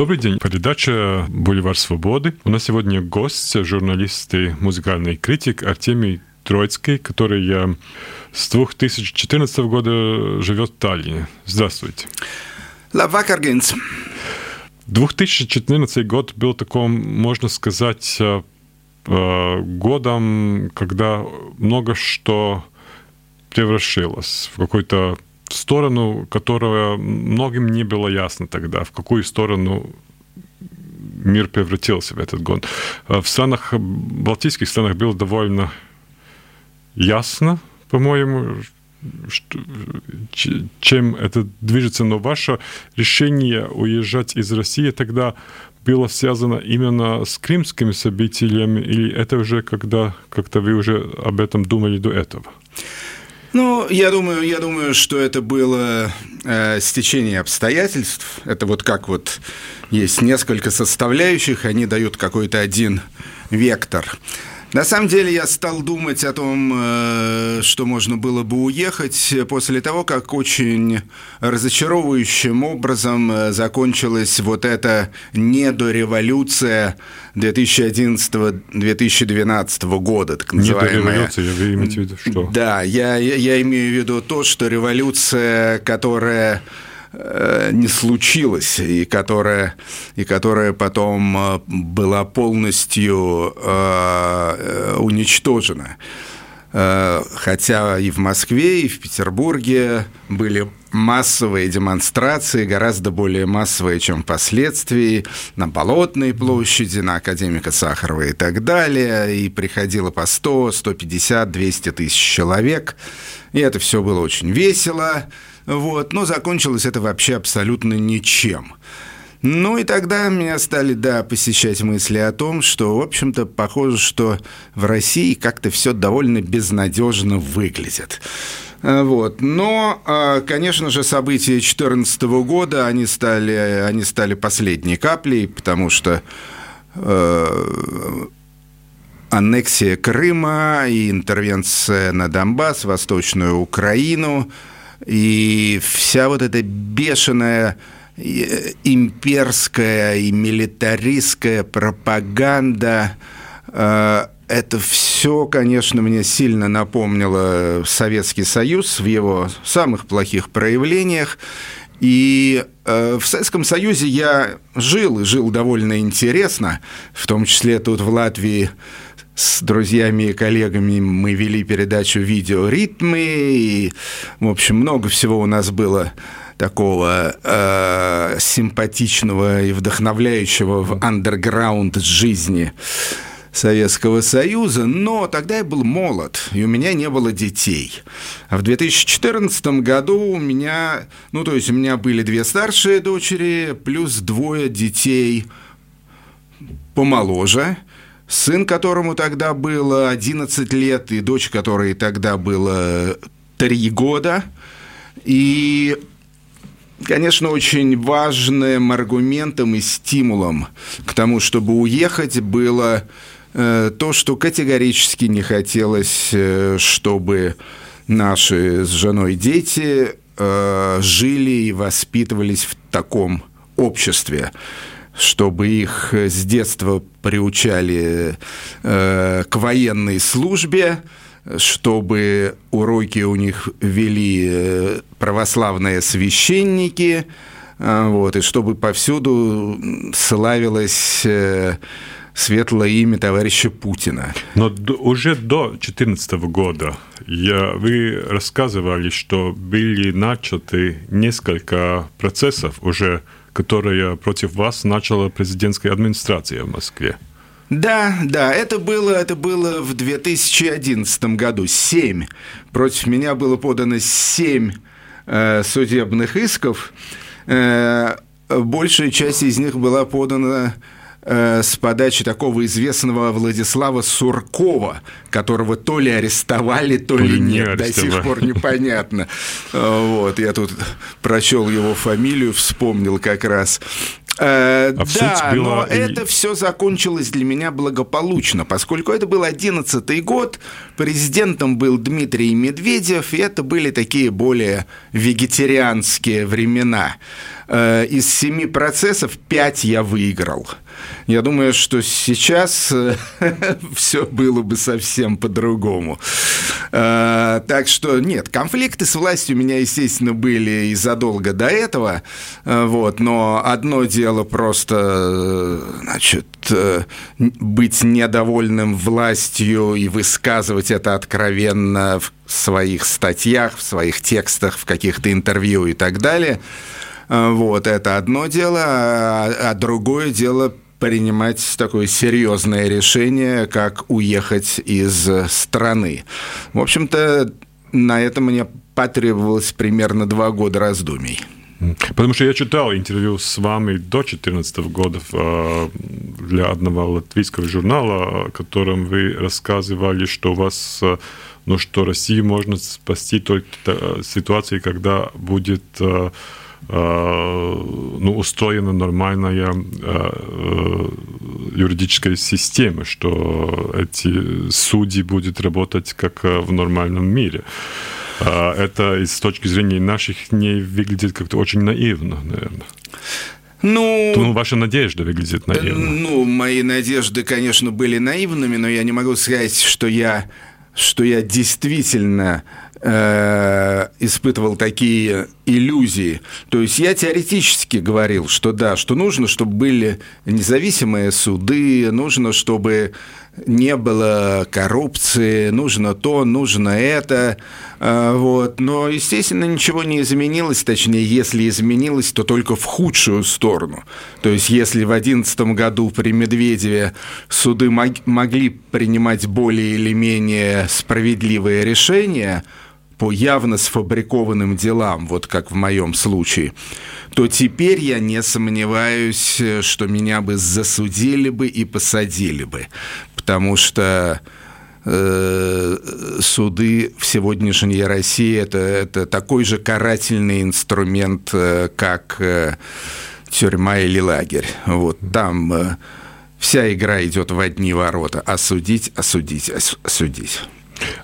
Добрый день. Передача «Бульвар свободы». У нас сегодня гость, журналист и музыкальный критик Артемий Троицкий, который с 2014 года живет в Таллине. Здравствуйте. Gins. 2014 год был таком, можно сказать, э, э, годом, когда много что превратилось в какой-то сторону, которая многим не было ясно тогда, в какую сторону мир превратился в этот год. Э, в странах, балтийских странах было довольно ясно, по-моему, что, чем это движется, но ваше решение уезжать из России тогда было связано именно с крымскими событиями, или это уже когда как-то вы уже об этом думали до этого? Ну, я думаю, я думаю, что это было э, стечение обстоятельств. Это вот как вот есть несколько составляющих, они дают какой-то один вектор. На самом деле я стал думать о том, э, что можно было бы уехать после того, как очень разочаровывающим образом э, закончилась вот эта недореволюция 2011-2012 года, так называемая. Недореволюция, вы имеете в виду что? Да, я, я имею в виду то, что революция, которая Э, не случилось, и которая, и которая потом э, была полностью э, уничтожена. Хотя и в Москве, и в Петербурге были массовые демонстрации, гораздо более массовые, чем впоследствии, на Болотной площади, на Академика Сахарова и так далее, и приходило по 100, 150, 200 тысяч человек, и это все было очень весело, вот, но закончилось это вообще абсолютно ничем. Ну и тогда меня стали, да, посещать мысли о том, что, в общем-то, похоже, что в России как-то все довольно безнадежно выглядит. Вот. Но, а, конечно же, события 2014 года, они стали, они стали последней каплей, потому что э, аннексия Крыма и интервенция на Донбасс, Восточную Украину – и вся вот эта бешеная э, имперская и милитаристская пропаганда, э, это все, конечно, мне сильно напомнило Советский Союз в его самых плохих проявлениях. И э, в Советском Союзе я жил, и жил довольно интересно, в том числе тут в Латвии с друзьями и коллегами мы вели передачу «Видеоритмы», и, в общем, много всего у нас было такого э, симпатичного и вдохновляющего в андерграунд жизни Советского Союза, но тогда я был молод, и у меня не было детей. А в 2014 году у меня, ну, то есть у меня были две старшие дочери, плюс двое детей помоложе – сын которому тогда было 11 лет, и дочь которой тогда было 3 года. И конечно, очень важным аргументом и стимулом к тому, чтобы уехать, было э, то, что категорически не хотелось, э, чтобы наши с женой дети э, жили и воспитывались в таком обществе чтобы их с детства приучали э, к военной службе, чтобы уроки у них вели э, православные священники, э, вот, и чтобы повсюду славилось э, светлое имя товарища Путина. Но уже до 2014 года я, вы рассказывали, что были начаты несколько процессов уже которое против вас начала президентская администрация в Москве. Да, да, это было, это было в 2011 году. Семь. Против меня было подано семь э, судебных исков. Э, большая часть из них была подана Э, с подачи такого известного Владислава Суркова, которого то ли арестовали, то, то ли нет, до сих пор непонятно. Э, вот, я тут прочел его фамилию, вспомнил как раз. Э, а да, была... но это все закончилось для меня благополучно, поскольку это был одиннадцатый год, президентом был Дмитрий Медведев, и это были такие более вегетарианские времена. Э, из семи процессов пять я выиграл. Я думаю, что сейчас э, все было бы совсем по-другому. Э, так что нет, конфликты с властью у меня, естественно, были и задолго до этого. Вот, но одно дело просто, значит, быть недовольным властью и высказывать это откровенно в своих статьях, в своих текстах, в каких-то интервью и так далее. Вот, это одно дело, а, а другое дело принимать такое серьезное решение, как уехать из страны. В общем-то, на это мне потребовалось примерно два года раздумий. Потому что я читал интервью с вами до 2014 года э, для одного латвийского журнала, в котором вы рассказывали, что у вас, э, ну что Россию можно спасти только в ситуации, когда будет э, Э, ну, устроена нормальная э, юридическая система, что эти судьи будут работать как э, в нормальном мире. Это с точки зрения наших не выглядит как-то очень наивно, наверное. Ну, ну, ваша надежда выглядит наивно. Ну, мои надежды, конечно, были наивными, но я не могу сказать, что я, что я действительно Э, испытывал такие иллюзии. То есть я теоретически говорил, что да, что нужно, чтобы были независимые суды, нужно, чтобы не было коррупции, нужно то, нужно это. А, вот. Но, естественно, ничего не изменилось, точнее, если изменилось, то только в худшую сторону. То есть, если в 2011 году при Медведеве суды могли принимать более или менее справедливые решения, по явно сфабрикованным делам, вот как в моем случае, то теперь я не сомневаюсь, что меня бы засудили бы и посадили бы потому что э, суды в сегодняшней России это, это такой же карательный инструмент, э, как э, тюрьма или лагерь. Вот там э, вся игра идет в одни ворота. Осудить, осудить, осудить.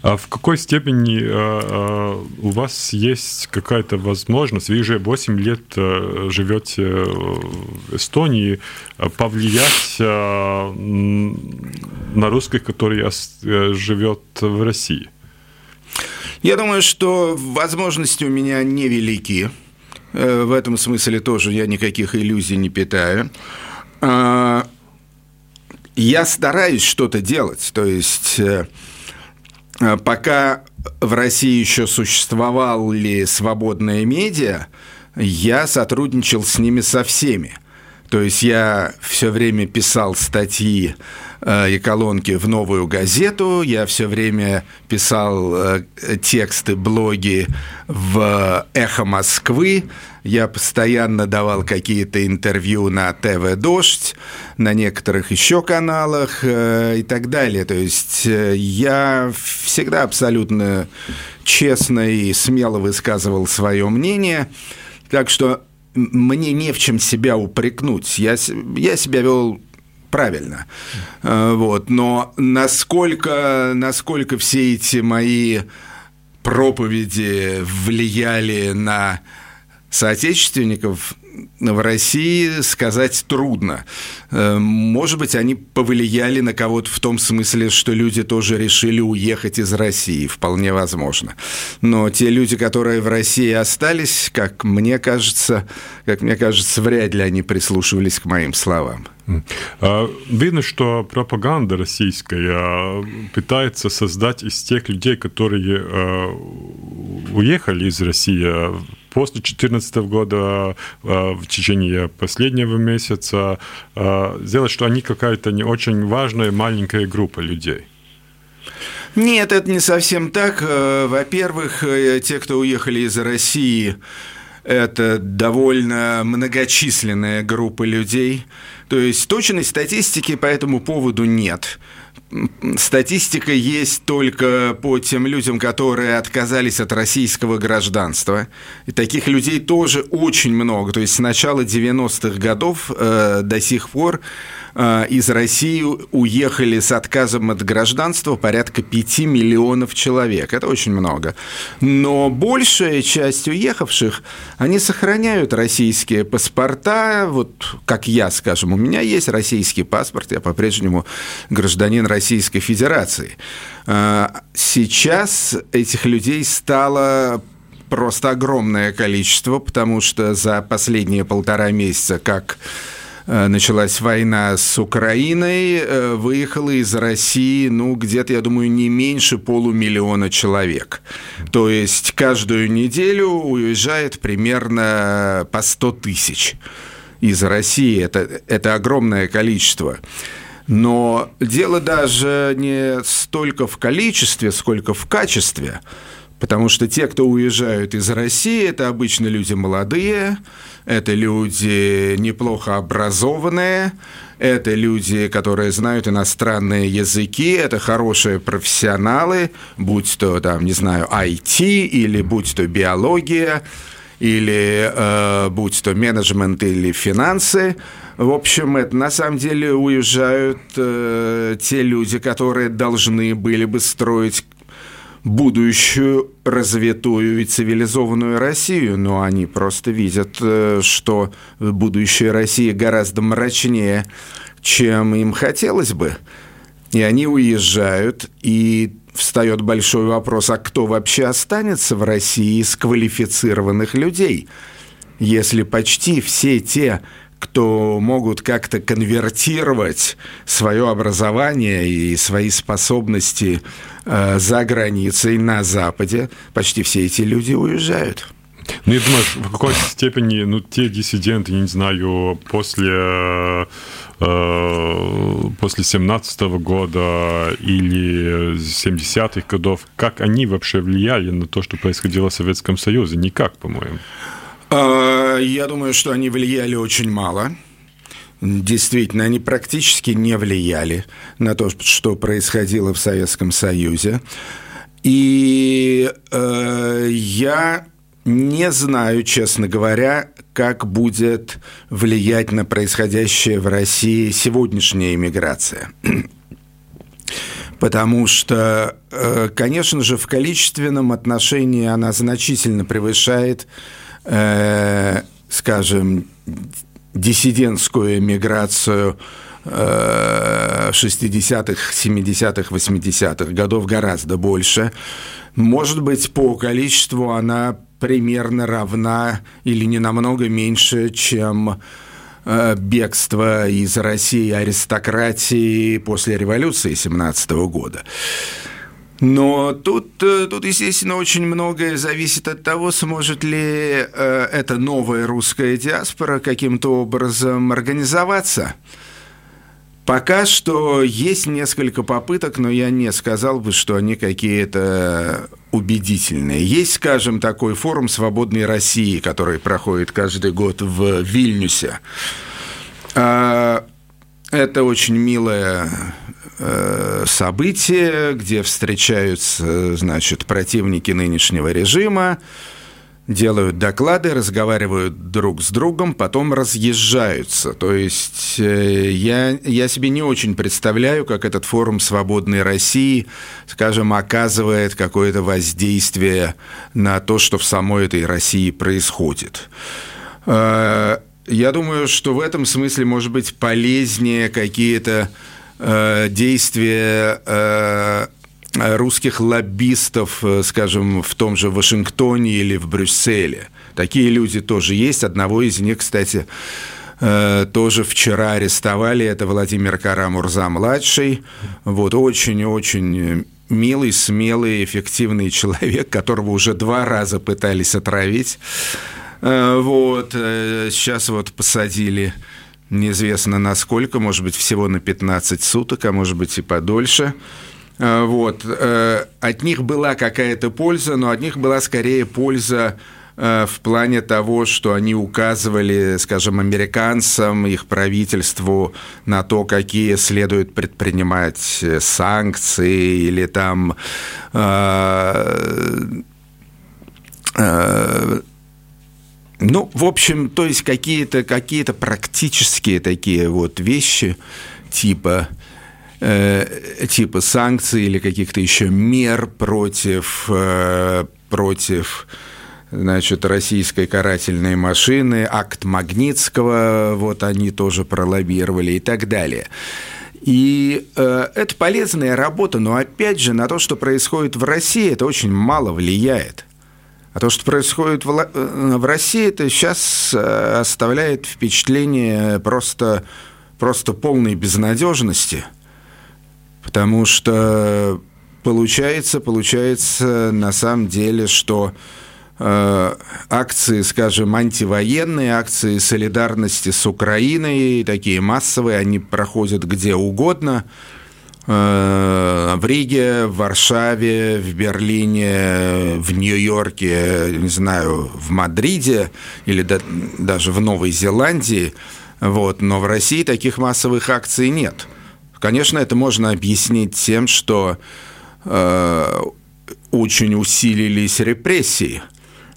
А в какой степени а, а, у вас есть какая-то возможность, вы уже 8 лет а, живете в Эстонии, повлиять на русских, которые живет в России? Я думаю, что возможности у меня невелики. В этом смысле тоже я никаких иллюзий не питаю. Я стараюсь что-то делать, то есть пока в России еще существовали свободные медиа, я сотрудничал с ними со всеми. То есть я все время писал статьи э, и колонки в новую газету, я все время писал э, тексты, блоги в «Эхо Москвы», я постоянно давал какие-то интервью на ТВ «Дождь», на некоторых еще каналах э, и так далее. То есть э, я всегда абсолютно честно и смело высказывал свое мнение. Так что мне не в чем себя упрекнуть. Я, я себя вел правильно. Э, вот. Но насколько, насколько все эти мои проповеди влияли на соотечественников в России сказать трудно. Э, может быть, они повлияли на кого-то в том смысле, что люди тоже решили уехать из России, вполне возможно. Но те люди, которые в России остались, как мне кажется, как мне кажется, вряд ли они прислушивались к моим словам. А, видно, что пропаганда российская пытается создать из тех людей, которые э, уехали из России после 2014 года, э, в течение последнего месяца, э, сделать, что они какая-то не очень важная маленькая группа людей. Нет, это не совсем так. Э, во-первых, те, кто уехали из России, это довольно многочисленная группа людей. То есть точной статистики по этому поводу нет. Статистика есть только по тем людям, которые отказались от российского гражданства. И таких людей тоже очень много. То есть с начала 90-х годов э, до сих пор из России уехали с отказом от гражданства порядка 5 миллионов человек. Это очень много. Но большая часть уехавших, они сохраняют российские паспорта. Вот как я, скажем, у меня есть российский паспорт, я по-прежнему гражданин Российской Федерации. А, сейчас этих людей стало просто огромное количество, потому что за последние полтора месяца, как началась война с Украиной, э, выехало из России, ну, где-то, я думаю, не меньше полумиллиона человек. То есть каждую неделю уезжает примерно по 100 тысяч из России. Это, это огромное количество. Но дело даже не столько в количестве, сколько в качестве. Потому что те, кто уезжают из России, это обычно люди молодые, это люди неплохо образованные, это люди, которые знают иностранные языки, это хорошие профессионалы, будь то, там, не знаю, IT или будь то биология, или э, будь то менеджмент или финансы. В общем, это на самом деле уезжают э, те люди, которые должны были бы строить будущую развитую и цивилизованную Россию, но они просто видят, э, что будущее России гораздо мрачнее, чем им хотелось бы. И они уезжают, и встает большой вопрос, а кто вообще останется в России из квалифицированных людей, если почти все те, кто могут как-то конвертировать свое образование и свои способности э, за границей, на Западе, почти все эти люди уезжают. Ну, я думаю, в какой-то степени, ну, те диссиденты, не знаю, после э, после 17 -го года или 70-х годов, как они вообще влияли на то, что происходило в Советском Союзе? Никак, по-моему. А, я думаю, что они влияли очень мало. Действительно, они практически не влияли на то, что происходило в Советском Союзе. И э, я не знаю, честно говоря, как будет влиять на происходящее в России сегодняшняя иммиграция. Потому что, э, конечно же, в количественном отношении она значительно превышает э, скажем, диссидентскую миграцию 60-х, 70-х, 80-х годов гораздо больше. Может быть, по количеству она примерно равна или не намного меньше, чем э, бегство из России аристократии после революции 17 года. Но тут, э, тут, естественно, очень многое зависит от того, сможет ли э, эта новая русская диаспора каким-то образом организоваться. Пока что есть несколько попыток, но я не сказал бы, что они какие-то убедительные. Есть, скажем, такой форум «Свободной России», который проходит каждый год в Вильнюсе. А, это очень милая событие, где встречаются, значит, противники нынешнего режима, делают доклады, разговаривают друг с другом, потом разъезжаются. То есть э, я, я себе не очень представляю, как этот форум «Свободной России», скажем, оказывает какое-то воздействие на то, что в самой этой России происходит. Э, я думаю, что в этом смысле может быть полезнее какие-то Э, действия э, русских лоббистов, э, скажем, в том же Вашингтоне или в Брюсселе. Такие люди тоже есть. Одного из них, кстати, тоже вчера арестовали. Это Владимир Карамурза-младший. Вот очень-очень милый, смелый, эффективный человек, которого уже два раза пытались отравить. Вот. Сейчас вот посадили неизвестно насколько, может быть, всего на 15 суток, а может быть и подольше. А, вот. Э, от них была какая-то польза, но от них была скорее польза в плане того, что они указывали, скажем, американцам, их правительству на то, какие следует предпринимать санкции или там ну, в общем, то есть какие-то какие практические такие вот вещи типа э, типа санкций или каких-то еще мер против э, против значит, российской карательной машины, акт Магнитского, вот они тоже пролоббировали и так далее. И э, это полезная работа, но опять же на то, что происходит в России, это очень мало влияет. А то, что происходит в, э, России, это сейчас э, оставляет впечатление просто, просто полной безнадежности. Потому что получается, получается на самом деле, что э, акции, скажем, антивоенные, акции солидарности с Украиной, такие массовые, они проходят где угодно – в Риге, в Варшаве, в Берлине, в Нью-Йорке, не знаю, в Мадриде или даже в Новой Зеландии. Вот. Но в России таких массовых акций нет. Конечно, это можно объяснить тем, что э, очень усилились репрессии.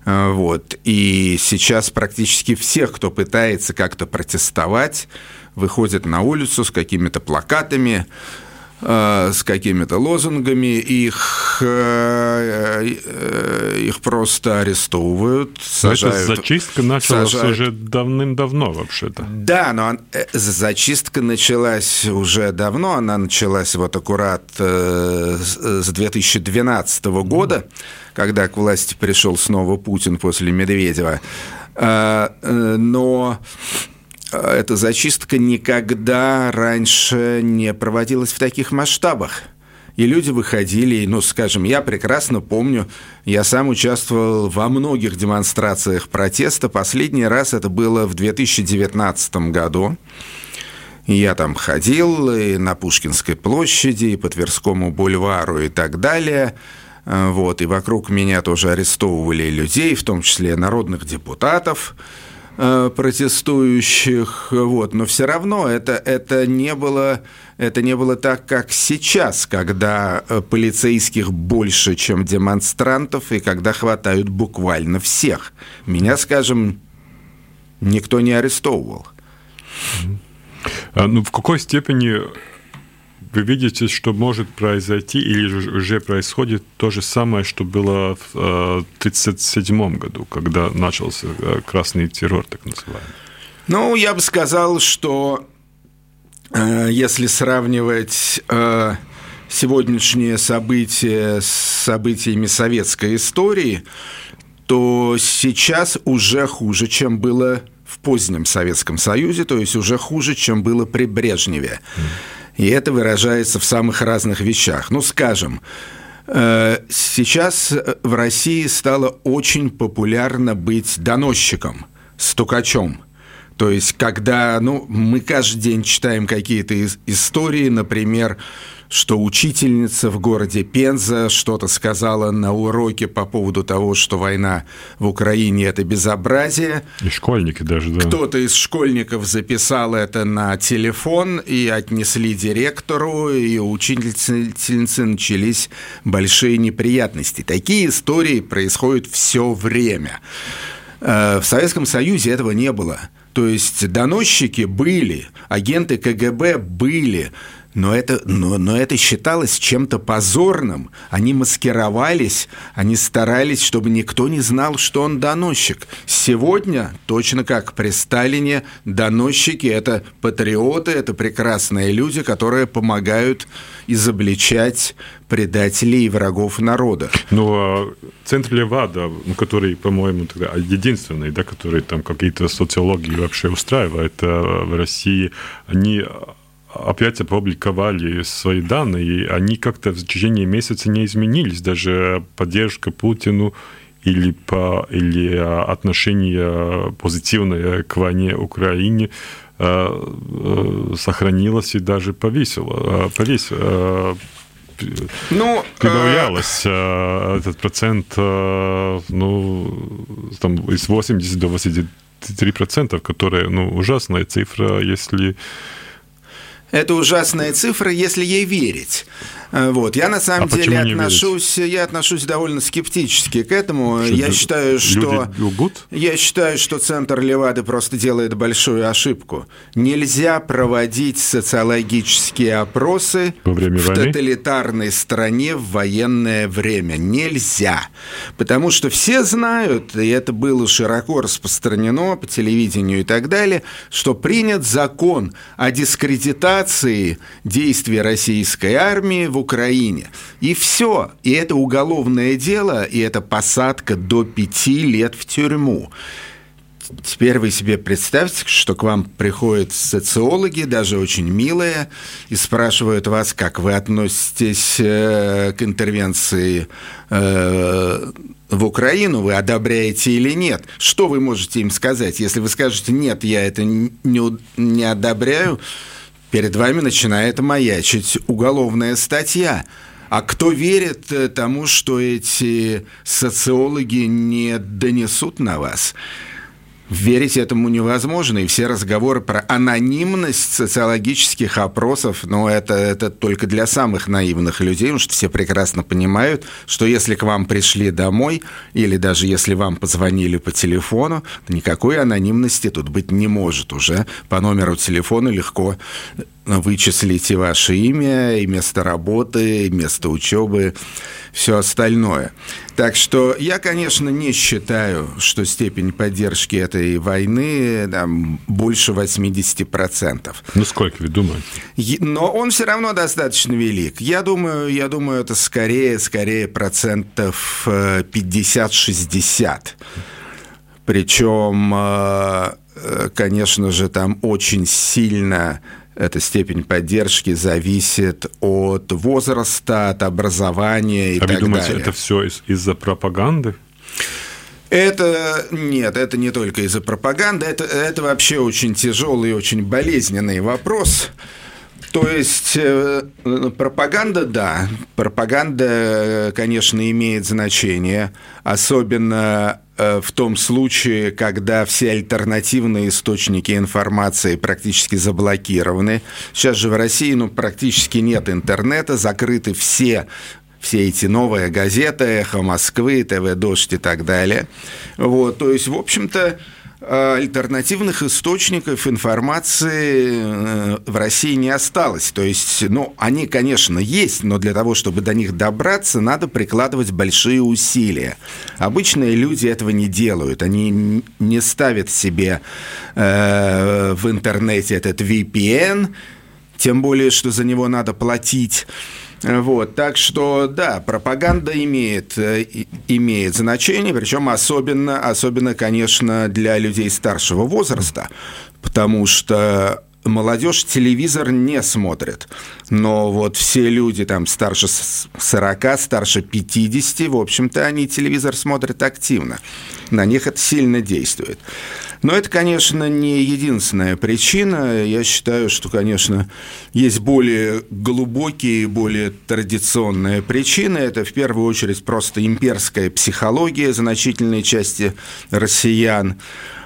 Э, вот. И сейчас практически всех, кто пытается как-то протестовать, выходят на улицу с какими-то плакатами, Э, с какими-то лозунгами, их, э, э, их просто арестовывают, сажают. Это зачистка началась сажают. уже давным-давно вообще-то. Да, но зачистка началась уже давно, она началась вот аккурат с 2012 года, когда к власти пришел снова Путин после Медведева. Но эта зачистка никогда раньше не проводилась в таких масштабах. И люди выходили, ну, скажем, я прекрасно помню, я сам участвовал во многих демонстрациях протеста. Последний раз это было в 2019 году. Я там ходил и на Пушкинской площади, и по Тверскому бульвару и так далее. Вот, и вокруг меня тоже арестовывали людей, в том числе народных депутатов. Э, протестующих, вот, но все равно это, это, не было, это не было так, как сейчас, когда э, полицейских больше, чем демонстрантов, и когда хватают буквально всех. Меня, скажем, никто не арестовывал. А, ну, в какой степени вы видите, что может произойти или уже происходит то же самое, что было в 1937 э, году, когда начался э, красный террор, так называемый? Ну, я бы сказал, что э, если сравнивать сегодняшние события с событиями советской истории, то сейчас уже хуже, чем было в позднем Советском Союзе, то есть уже хуже, чем было при Брежневе. Mm. И это выражается в самых разных вещах. Ну, скажем, э, сейчас в России стало очень популярно быть доносчиком, стукачом – то есть, когда ну, мы каждый день читаем какие-то истории, например, что учительница в городе Пенза что-то сказала на уроке по поводу того, что война в Украине – это безобразие. И школьники даже, да. Кто-то из школьников записал это на телефон и отнесли директору, и у учительницы начались большие неприятности. Такие истории происходят все время. Э, в Советском Союзе этого не было. То есть доносчики были, агенты КГБ были, но это, но, но это считалось чем-то позорным. Они маскировались, они старались, чтобы никто не знал, что он доносчик. Сегодня, точно как при Сталине, доносчики – это патриоты, это прекрасные люди, которые помогают изобличать предателей и врагов народа. Ну, а центр Левада, ну, который, по-моему, единственный, да, который там какие-то социологии вообще устраивает э, в России, они опять опубликовали свои данные, и они как-то в течение месяца не изменились. Даже поддержка Путину или, по, или а, отношение позитивное к войне Украине а, а, сохранилось и даже повесило, повесило ну, прибавлялось э... этот процент, ну, там, из 80 до 83 процентов, которые, ну, ужасная цифра, если это ужасная цифра, если ей верить. Э, вот. Я на самом а деле отношусь, я отношусь довольно скептически к этому. Что, я считаю, что я считаю, что центр Левады просто делает большую ошибку. Нельзя проводить социологические опросы Во время в войны? тоталитарной стране в военное время. Нельзя, потому что все знают, и это было широко распространено по телевидению и так далее, что принят закон о дискредитации действий российской армии в Украине. И все. И это уголовное дело, и это посадка до пяти лет в тюрьму. Теперь вы себе представьте, что к вам приходят социологи, даже очень милые, и спрашивают вас, как вы относитесь э, к интервенции э, в Украину, вы одобряете или нет. Что вы можете им сказать? Если вы скажете, нет, я это не, не одобряю, перед вами начинает маячить уголовная статья. А кто верит э, тому, что эти социологи не донесут на вас? Верить этому невозможно, и все разговоры про анонимность социологических опросов, ну, это, это только для самых наивных людей, потому что все прекрасно понимают, что если к вам пришли домой, или даже если вам позвонили по телефону, никакой анонимности тут быть не может уже. По номеру телефона легко вычислите ваше имя, и место работы, и место учебы, все остальное. Так что я, конечно, не считаю, что степень поддержки этой войны там, больше 80%. Ну, сколько вы думаете? Но он все равно достаточно велик. Я думаю, я думаю это скорее, скорее процентов 50-60. Э, Причем, э, э, конечно же, там очень сильно эта степень поддержки зависит от возраста, от образования и а так вы думаете, далее. это все из- из-за пропаганды? Это нет, это не только из-за пропаганды, это, это вообще очень тяжелый и очень болезненный вопрос. То есть э, пропаганда, да, пропаганда, конечно, имеет значение, особенно в том случае, когда все альтернативные источники информации практически заблокированы. Сейчас же в России ну, практически нет интернета, закрыты все все эти новые газеты, «Эхо Москвы», «ТВ Дождь» и так далее. Вот, то есть, в общем-то, Э, альтернативных источников информации э, в России не осталось. То есть, ну, они, конечно, есть, но для того, чтобы до них добраться, надо прикладывать большие усилия. Обычные люди этого не делают. Они не ставят себе э, в интернете этот VPN, тем более, что за него надо платить. Вот, так что, да, пропаганда имеет, э, имеет значение, причем особенно, особенно, конечно, для людей старшего возраста, потому что молодежь телевизор не смотрит. Но вот все люди там старше 40, старше 50, в общем-то, они телевизор смотрят активно. На них это сильно действует. Но это, конечно, не единственная причина. Я считаю, что, конечно, есть более глубокие, более традиционные причины. Это, в первую очередь, просто имперская психология значительной части россиян.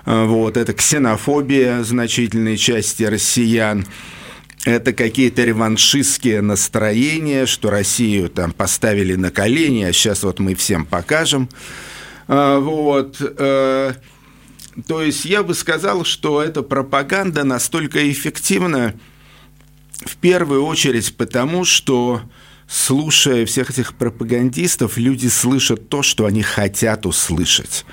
Вот, это ксенофобия значительной части россиян это какие-то реваншистские настроения, что Россию там поставили на колени, а сейчас вот мы всем покажем. Вот. То есть я бы сказал, что эта пропаганда настолько эффективна в первую очередь потому, что слушая всех этих пропагандистов, люди слышат то, что они хотят услышать.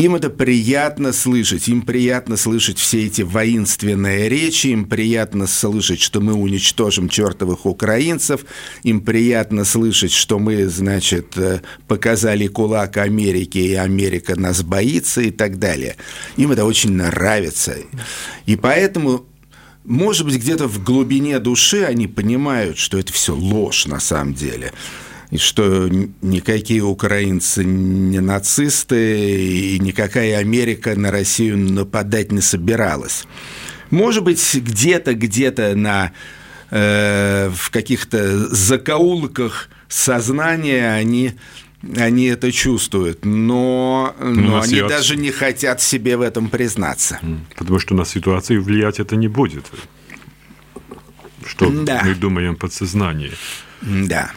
Им это приятно слышать, им приятно слышать все эти воинственные речи, им приятно слышать, что мы уничтожим чертовых украинцев, им приятно слышать, что мы, значит, э, показали кулак Америке, и Америка нас боится и так далее. Им это очень нравится. И поэтому может быть, где-то в глубине души они понимают, что это все ложь на самом деле и что никакие украинцы не нацисты, и никакая Америка на Россию нападать не собиралась. Может быть, где-то, где-то на э, в каких-то закоулках сознания они они это чувствуют, но, но они ситуация... даже не хотят себе в этом признаться. Потому что на ситуацию влиять это не будет. Что да. мы думаем подсознание. Да.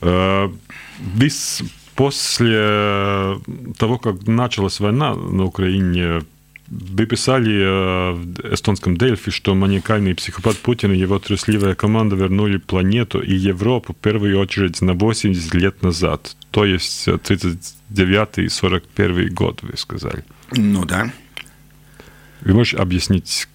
Без, после того, как началась война на Украине, вы писали в эстонском Дельфи, что маниакальный психопат Путин и его трусливая команда вернули планету и Европу в первую очередь на 80 лет назад. То есть 39 и 41 год, вы сказали. Ну да. Вы можете объяснить,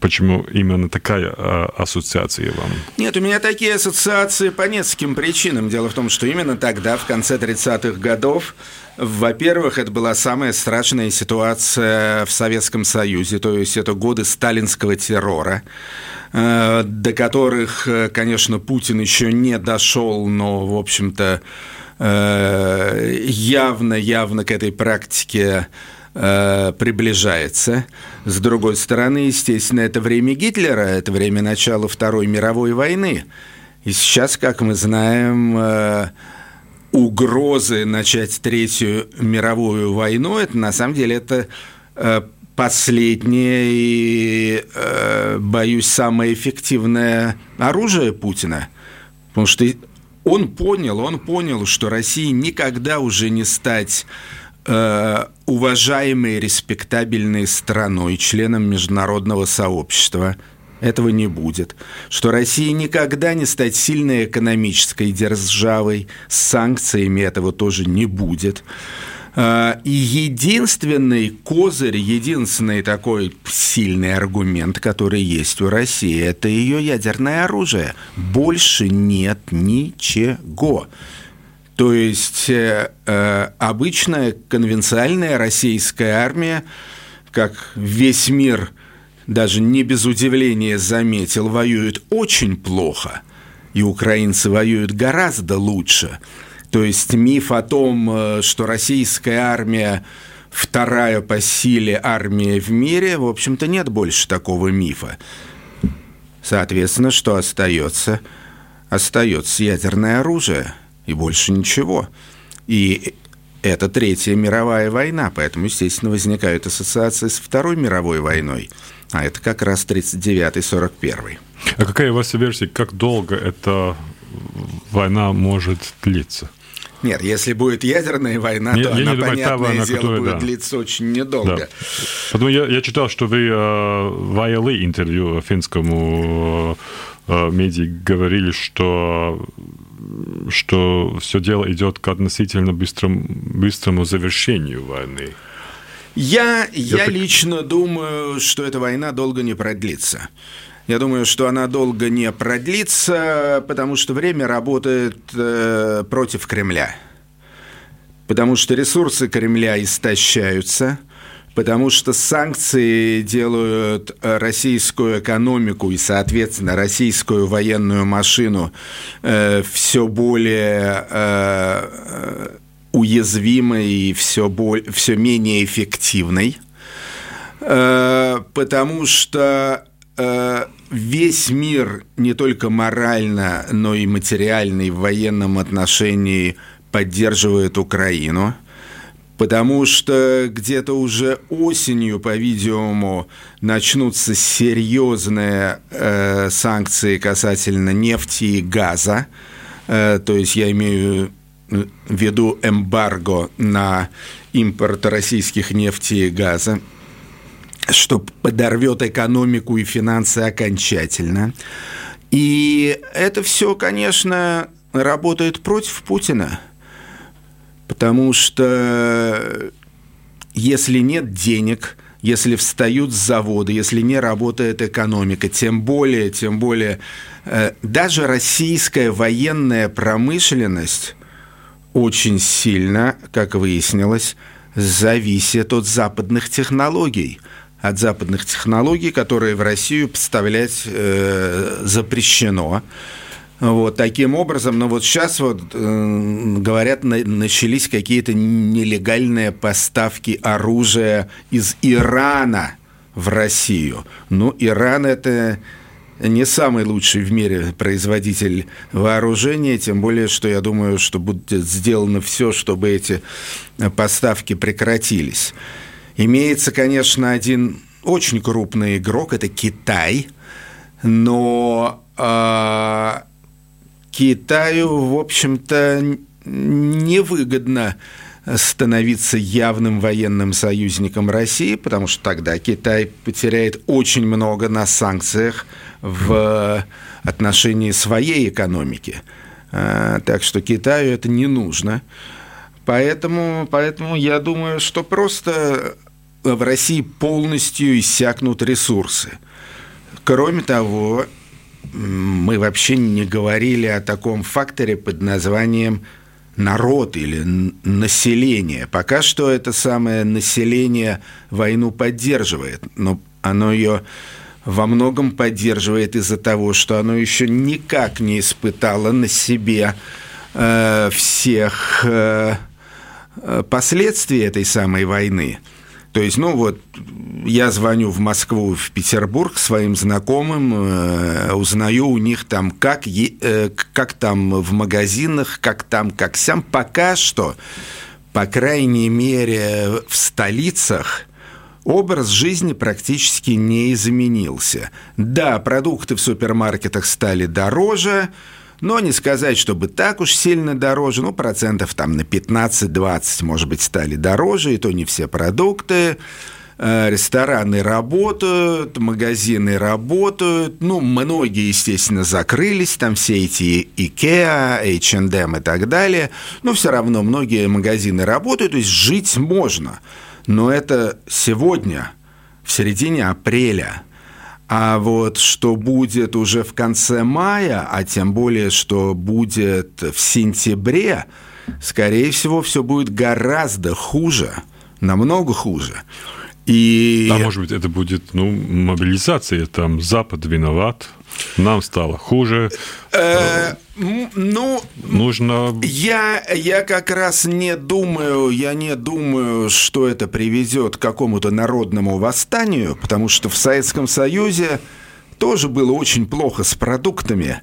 Почему именно такая а, ассоциация вам? Нет, у меня такие ассоциации по нескольким причинам. Дело в том, что именно тогда, в конце 30-х годов, во-первых, это была самая страшная ситуация в Советском Союзе, то есть это годы сталинского террора, э, до которых, э, конечно, Путин еще не дошел, но, в общем-то, явно-явно э, к этой практике приближается. С другой стороны, естественно, это время Гитлера, это время начала Второй мировой войны. И сейчас, как мы знаем, э, угрозы начать Третью мировую войну, это на самом деле это э, последнее и, боюсь, самое эффективное оружие Путина. Потому что он понял, он понял, что России никогда уже не стать э, уважаемой, респектабельной страной, членом международного сообщества. Этого не будет. Что Россия никогда не стать сильной экономической державой, с санкциями этого тоже не будет. Э, и единственный козырь, единственный такой сильный аргумент, который есть у России, это ее ядерное оружие. Больше нет ничего. То есть э, э, обычная конвенциальная российская армия, как весь мир даже не без удивления заметил, воюет очень плохо, и украинцы воюют гораздо лучше. То есть миф о том, э, что российская армия вторая по силе армия в мире, в общем-то, нет больше такого мифа. Соответственно, что остается? Остается ядерное оружие – и больше ничего. И это Третья мировая война, поэтому, естественно, возникают ассоциации с Второй мировой войной, а это как раз 39-41. А какая у вас версия, как долго эта война может длиться? Нет, если будет ядерная война, не, то она, думаю, понятное война, дело, которая, будет да. длиться очень недолго. Да. Потому я, я читал, что вы э, в ILA интервью финскому э, медиа говорили, что что все дело идет к относительно быстрому, быстрому завершению войны. Я, я, я лично думаю, что эта война долго не продлится. Я думаю, что она долго не продлится, потому что время работает э, против Кремля. Потому что ресурсы Кремля истощаются – потому что санкции делают э, российскую экономику и, соответственно, российскую военную машину э, все более э, уязвимой и все, более, все менее эффективной, э, потому что э, весь мир не только морально, но и материально и в военном отношении поддерживает Украину – потому что где-то уже осенью, по-видимому, начнутся серьезные э, санкции касательно нефти и газа. Э, то есть я имею в виду эмбарго на импорт российских нефти и газа что подорвет экономику и финансы окончательно. И это все, конечно, работает против Путина – Потому что если нет денег, если встают заводы, если не работает экономика, тем более, тем более, э, даже российская военная промышленность очень сильно, как выяснилось, зависит от западных технологий от западных технологий, которые в Россию поставлять э, запрещено. Вот, таким образом, но вот сейчас вот, э, говорят, на, начались какие-то нелегальные поставки оружия из Ирана в Россию. Ну, Иран это не самый лучший в мире производитель вооружения, тем более, что я думаю, что будет сделано все, чтобы эти поставки прекратились. Имеется, конечно, один очень крупный игрок, это Китай, но э, Китаю, в общем-то, невыгодно становиться явным военным союзником России, потому что тогда Китай потеряет очень много на санкциях в отношении своей экономики. А, так что Китаю это не нужно. Поэтому, поэтому я думаю, что просто в России полностью иссякнут ресурсы. Кроме того, мы вообще не говорили о таком факторе под названием народ или население. Пока что это самое население войну поддерживает, но оно ее во многом поддерживает из-за того, что оно еще никак не испытало на себе э, всех э, э последствий этой самой войны. То есть, ну вот, я звоню в Москву, в Петербург своим знакомым, э, узнаю у них там, как, э, как там в магазинах, как там, как сям. Пока что, по крайней мере, в столицах образ жизни практически не изменился. Да, продукты в супермаркетах стали дороже, но не сказать, чтобы так уж сильно дороже, ну, процентов там на 15-20, может быть, стали дороже, и то не все продукты. Э, рестораны работают, магазины работают, ну, многие, естественно, закрылись, там все эти IKEA, H&M и так далее, но все равно многие магазины работают, то есть жить можно. Но это сегодня, в середине апреля – а вот что будет уже в конце мая, а тем более, что будет в сентябре, скорее всего, все будет гораздо хуже, намного хуже. И... А может быть, это будет ну, мобилизация, там Запад виноват, нам стало хуже. Э, ну, нужно... Я, я как раз не думаю, я не думаю, что это приведет к какому-то народному восстанию, потому что в Советском Союзе тоже было очень плохо с продуктами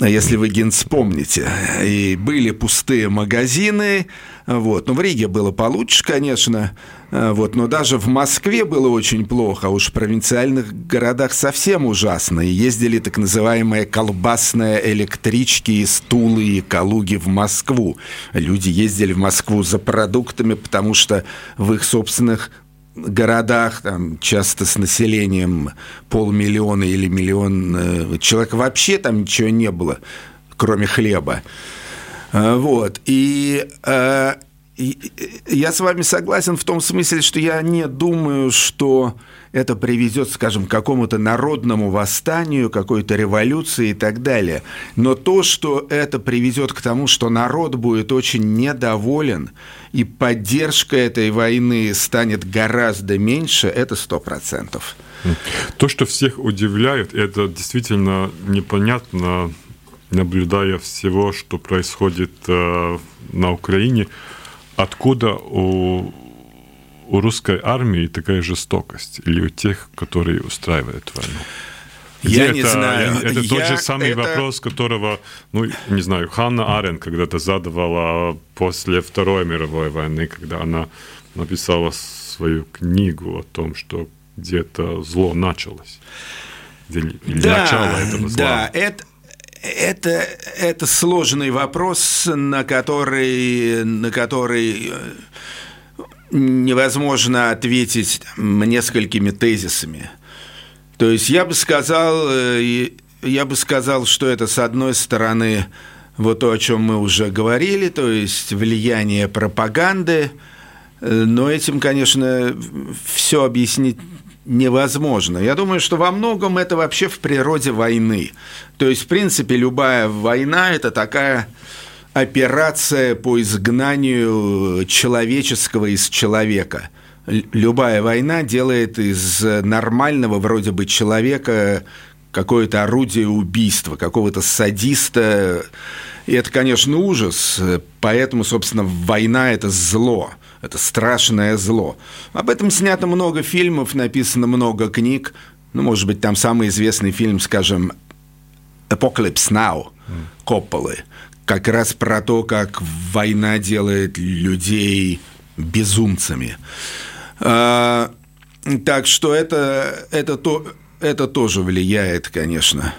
если вы, Ген, вспомните. И были пустые магазины, вот. Ну, в Риге было получше, конечно, вот. но даже в Москве было очень плохо, а уж в провинциальных городах совсем ужасно. И ездили так называемые колбасные электрички из Тулы и Калуги в Москву. Люди ездили в Москву за продуктами, потому что в их собственных городах, там, часто с населением полмиллиона или миллион э, человек, вообще там ничего не было, кроме хлеба. Э, вот. Э, и я с вами согласен в том смысле, что я не думаю, что это приведет, скажем, к какому-то народному восстанию, какой-то революции и так далее. Но то, что это приведет к тому, что народ будет очень недоволен, и поддержка этой войны станет гораздо меньше, это сто процентов. То, что всех удивляет, это действительно непонятно, наблюдая всего, что происходит э, на Украине, откуда у у русской армии такая жестокость? Или у тех, которые устраивают войну? Где я это, не знаю. Это я, тот же самый это... вопрос, которого, ну, не знаю, Ханна Арен когда-то задавала после Второй мировой войны, когда она написала свою книгу о том, что где-то зло началось. Или, да, начало этого зла. Да, это, это, это сложный вопрос, на который, на который э, невозможно ответить несколькими тезисами. То есть я бы сказал, э, я бы сказал, что это с одной стороны вот то, о чем мы уже говорили, то есть влияние пропаганды, э, но этим, конечно, все объяснить невозможно. Я думаю, что во многом это вообще в природе войны. То есть, в принципе, любая война – это такая операция по изгнанию человеческого из человека. Любая война делает из нормального вроде бы человека какое-то орудие убийства, какого-то садиста. И это, конечно, ужас. Поэтому, собственно, война – это зло. Это страшное зло. Об этом снято много фильмов, написано много книг. ну, может быть, там самый известный фильм, скажем, Apocalypse Now Копполы, как раз про то, как война делает людей безумцами. А, так что это, это, то, это тоже влияет, конечно.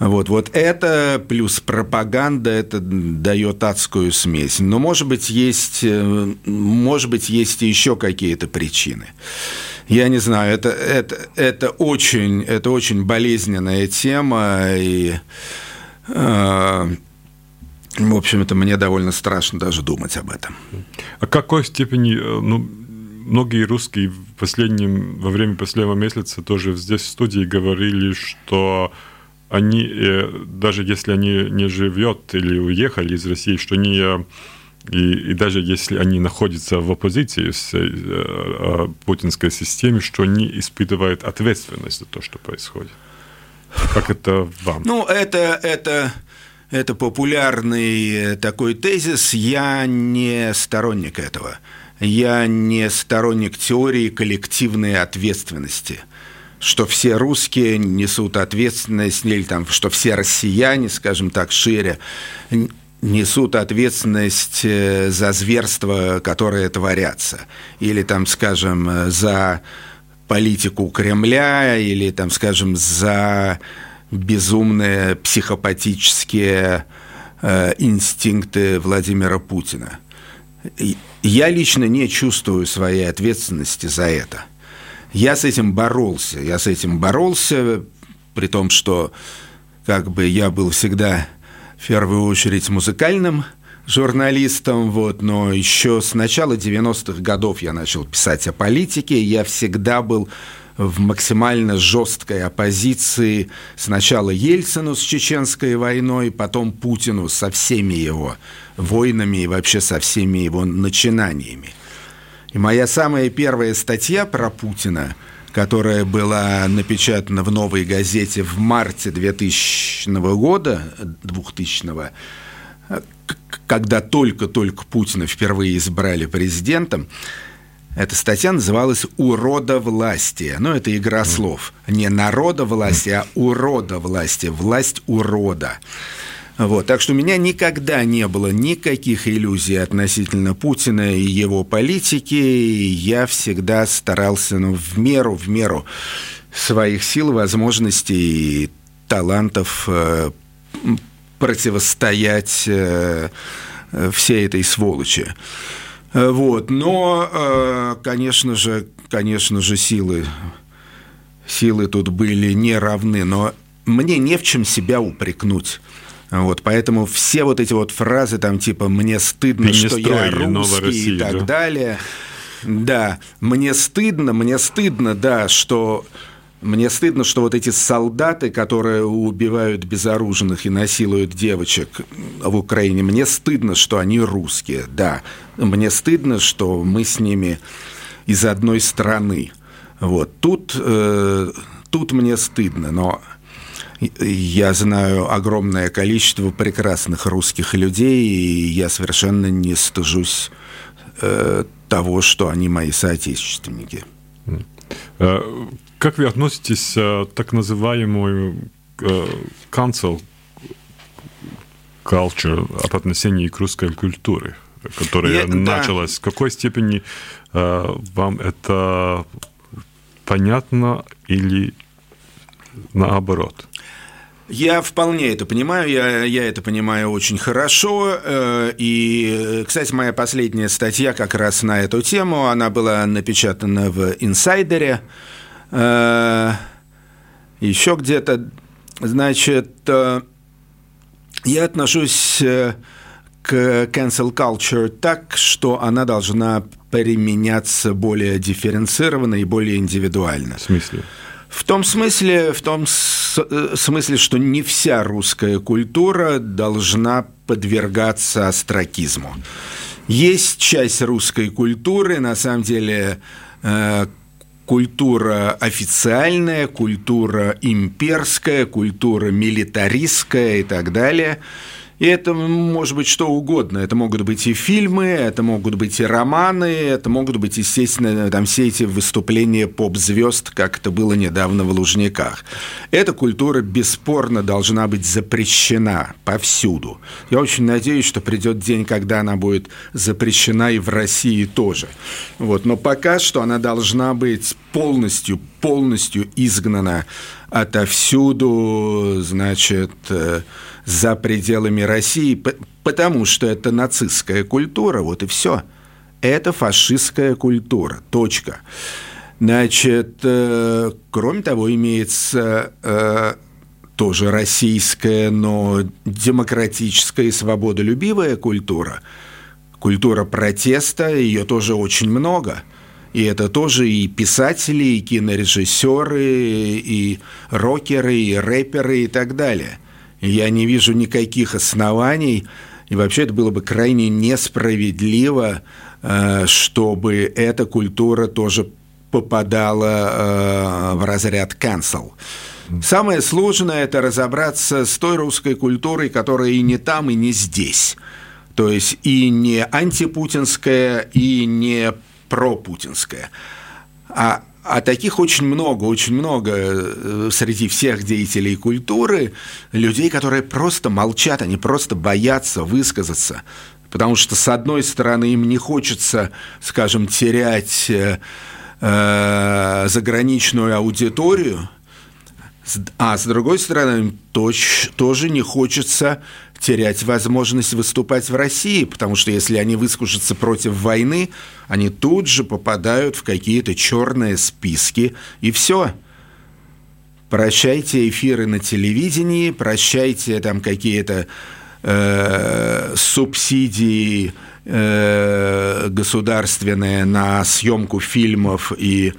Вот, вот это плюс пропаганда, это дает адскую смесь. Но, может быть, есть, э, может быть, есть еще какие-то причины. Я не знаю, это, это, это, очень, это очень болезненная тема, и, э, в общем, это мне довольно страшно даже думать об этом. А какой степени, э, ну, многие русские в последнем, во время последнего месяца тоже здесь в студии говорили, что они, э, даже если они не живет или уехали из России, что они и, и даже если они находятся в оппозиции с э, э, путинской системе, что они испытывают ответственность за то, что происходит. Как это вам? Ну, это, это, это популярный такой тезис. Я не сторонник этого. Я не сторонник теории коллективной ответственности что все русские несут ответственность, или там, что все россияне, скажем так, шире, несут ответственность э, за зверства, которые творятся. Или там, скажем, за политику Кремля, или там, скажем, за безумные психопатические э, инстинкты Владимира Путина. Я лично не чувствую своей ответственности за это. Я с этим боролся. Я с этим боролся, при том, что как бы я был всегда в первую очередь музыкальным журналистом, вот, но еще с начала 90-х годов я начал писать о политике, я всегда был в максимально жесткой оппозиции сначала Ельцину с чеченской войной, потом Путину со всеми его войнами и вообще со всеми его начинаниями. И моя самая первая статья про Путина, которая была напечатана в «Новой газете» в марте 2000 года, 2000 когда только-только Путина впервые избрали президентом, эта статья называлась «Урода власти». Ну, это игра слов. Не народа власти, а урода власти. Власть урода. Вот, так что у меня никогда не было никаких иллюзий относительно Путина и его политики. И я всегда старался ну, в меру, в меру своих сил, возможностей и талантов э, противостоять э, всей этой сволочи. Вот, но, э, конечно же, конечно же, силы, силы тут были не равны, но мне не в чем себя упрекнуть. Вот, поэтому все вот эти вот фразы там типа «мне стыдно, Ты что я русский» России, и так да? далее. Да, мне стыдно, мне стыдно, да, что мне стыдно, что вот эти солдаты, которые убивают безоружных и насилуют девочек в Украине, мне стыдно, что они русские, да. Мне стыдно, что мы с ними из одной страны. Вот. Тут, э, тут мне стыдно, но я знаю огромное количество прекрасных русских людей, и я совершенно не стыжусь э, того, что они мои соотечественники. Э, как вы относитесь к так называемому э, cancel culture об отношении к русской культуре, которая я, началась? Да. В какой степени э, вам это понятно или наоборот? Я вполне это понимаю, я, я это понимаю очень хорошо. Э, и, кстати, моя последняя статья как раз на эту тему, она была напечатана в «Инсайдере», э, еще где-то. Значит, э, я отношусь к cancel culture так, что она должна применяться более дифференцированно и более индивидуально. В смысле? В том смысле, в том э, смысле, что не вся русская культура должна подвергаться астракизму. Есть часть русской культуры, на самом деле, э, культура официальная, культура имперская, культура милитаристская и так далее. И это может быть что угодно. Это могут быть и фильмы, это могут быть и романы, это могут быть, естественно, там все эти выступления поп-звезд, как это было недавно в Лужниках. Эта культура бесспорно должна быть запрещена повсюду. Я очень надеюсь, что придет день, когда она будет запрещена и в России тоже. Вот. Но пока что она должна быть полностью, полностью изгнана отовсюду, значит, э, за пределами России, потому что это нацистская культура, вот и все. Это фашистская культура, точка. Значит, э, кроме того, имеется э, тоже российская, но демократическая и свободолюбивая культура. Культура протеста, ее тоже очень много. И это тоже и писатели, и кинорежиссеры, и рокеры, и рэперы, и так далее. Я не вижу никаких оснований, и вообще это было бы крайне несправедливо, э, чтобы эта культура тоже попадала э, в разряд cancel. Самое сложное – это разобраться с той русской культурой, которая и не там, и не здесь. То есть и не антипутинская, и не пропутинская. А а таких очень много, очень много э, среди всех деятелей культуры, людей, которые просто молчат, они просто боятся высказаться. Потому что, с одной стороны, им не хочется, скажем, терять э, э заграничную аудиторию, а с другой стороны, им тоже не хочется терять возможность выступать в России, потому что если они выскажутся против войны, они тут же попадают в какие-то черные списки, и все. Прощайте эфиры на телевидении, прощайте там какие-то э, субсидии э, государственные на съемку фильмов и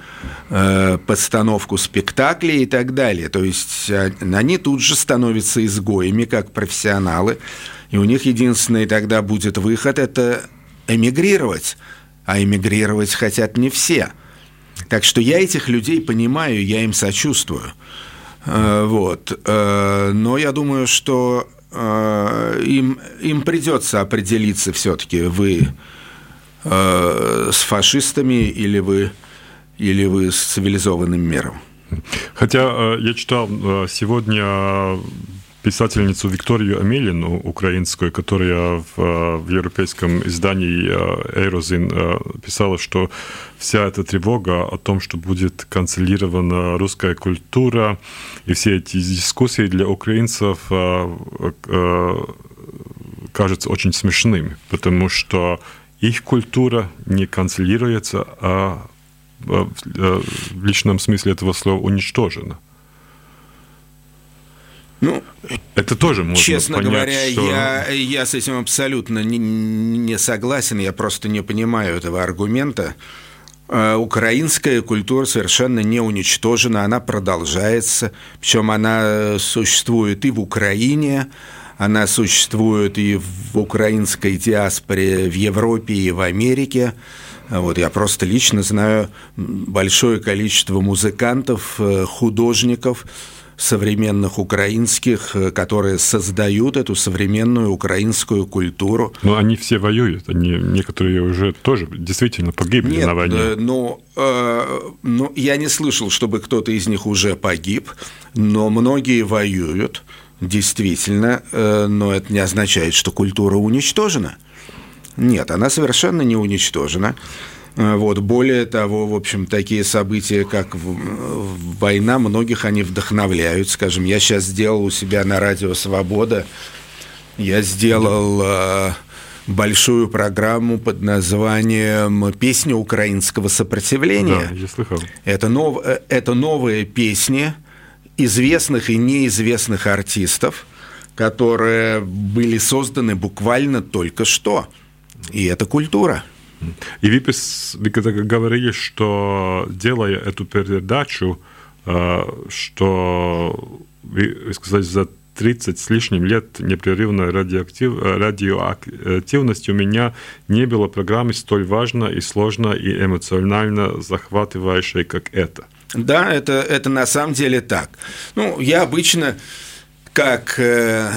э, постановку спектаклей и так далее. То есть они тут же становятся изгоями, как профессионалы, и у них единственный тогда будет выход – это эмигрировать. А эмигрировать хотят не все. Так что я этих людей понимаю, я им сочувствую. Э, вот. Э, но я думаю, что им, им придется определиться все-таки, вы э, с фашистами или вы, или вы с цивилизованным миром. Хотя э, я читал сегодня писательницу Викторию Амелину, украинскую, которая в, в европейском издании «Эйрозин» писала, что вся эта тревога о том, что будет канцелирована русская культура, и все эти дискуссии для украинцев кажутся очень смешными, потому что их культура не канцелируется, а в личном смысле этого слова уничтожена. Ну, это тоже можно Честно понять, говоря, что... я, я с этим абсолютно не, не согласен, я просто не понимаю этого аргумента. Э, украинская культура совершенно не уничтожена, она продолжается, причем она существует и в Украине, она существует и в украинской диаспоре в Европе и в Америке. Вот я просто лично знаю большое количество музыкантов, э, художников, современных украинских, э, которые создают эту современную украинскую культуру. Но они все воюют, они некоторые уже тоже действительно погибли Нет, на войне. Но, э, но я не слышал, чтобы кто-то из них уже погиб, но многие воюют, действительно, э, но это не означает, что культура уничтожена. Нет, она совершенно не уничтожена. Э, вот. Более того, в общем, такие события, как война, многих они вдохновляют. Скажем, я сейчас сделал у себя на радио «Свобода», я сделал э, большую программу под названием «Песня украинского сопротивления». Да, я слыхал. Это, нов, э, это новые песни известных и неизвестных артистов, которые были созданы буквально только что. И это культура – и вы, вы говорили, что делая эту передачу, э, что вы сказали, за 30 с лишним лет непрерывной радиоактив, радиоактивности у меня не было программы столь важной и сложной и эмоционально захватывающей, как это. Да, это, это на самом деле так. Ну, я обычно как э,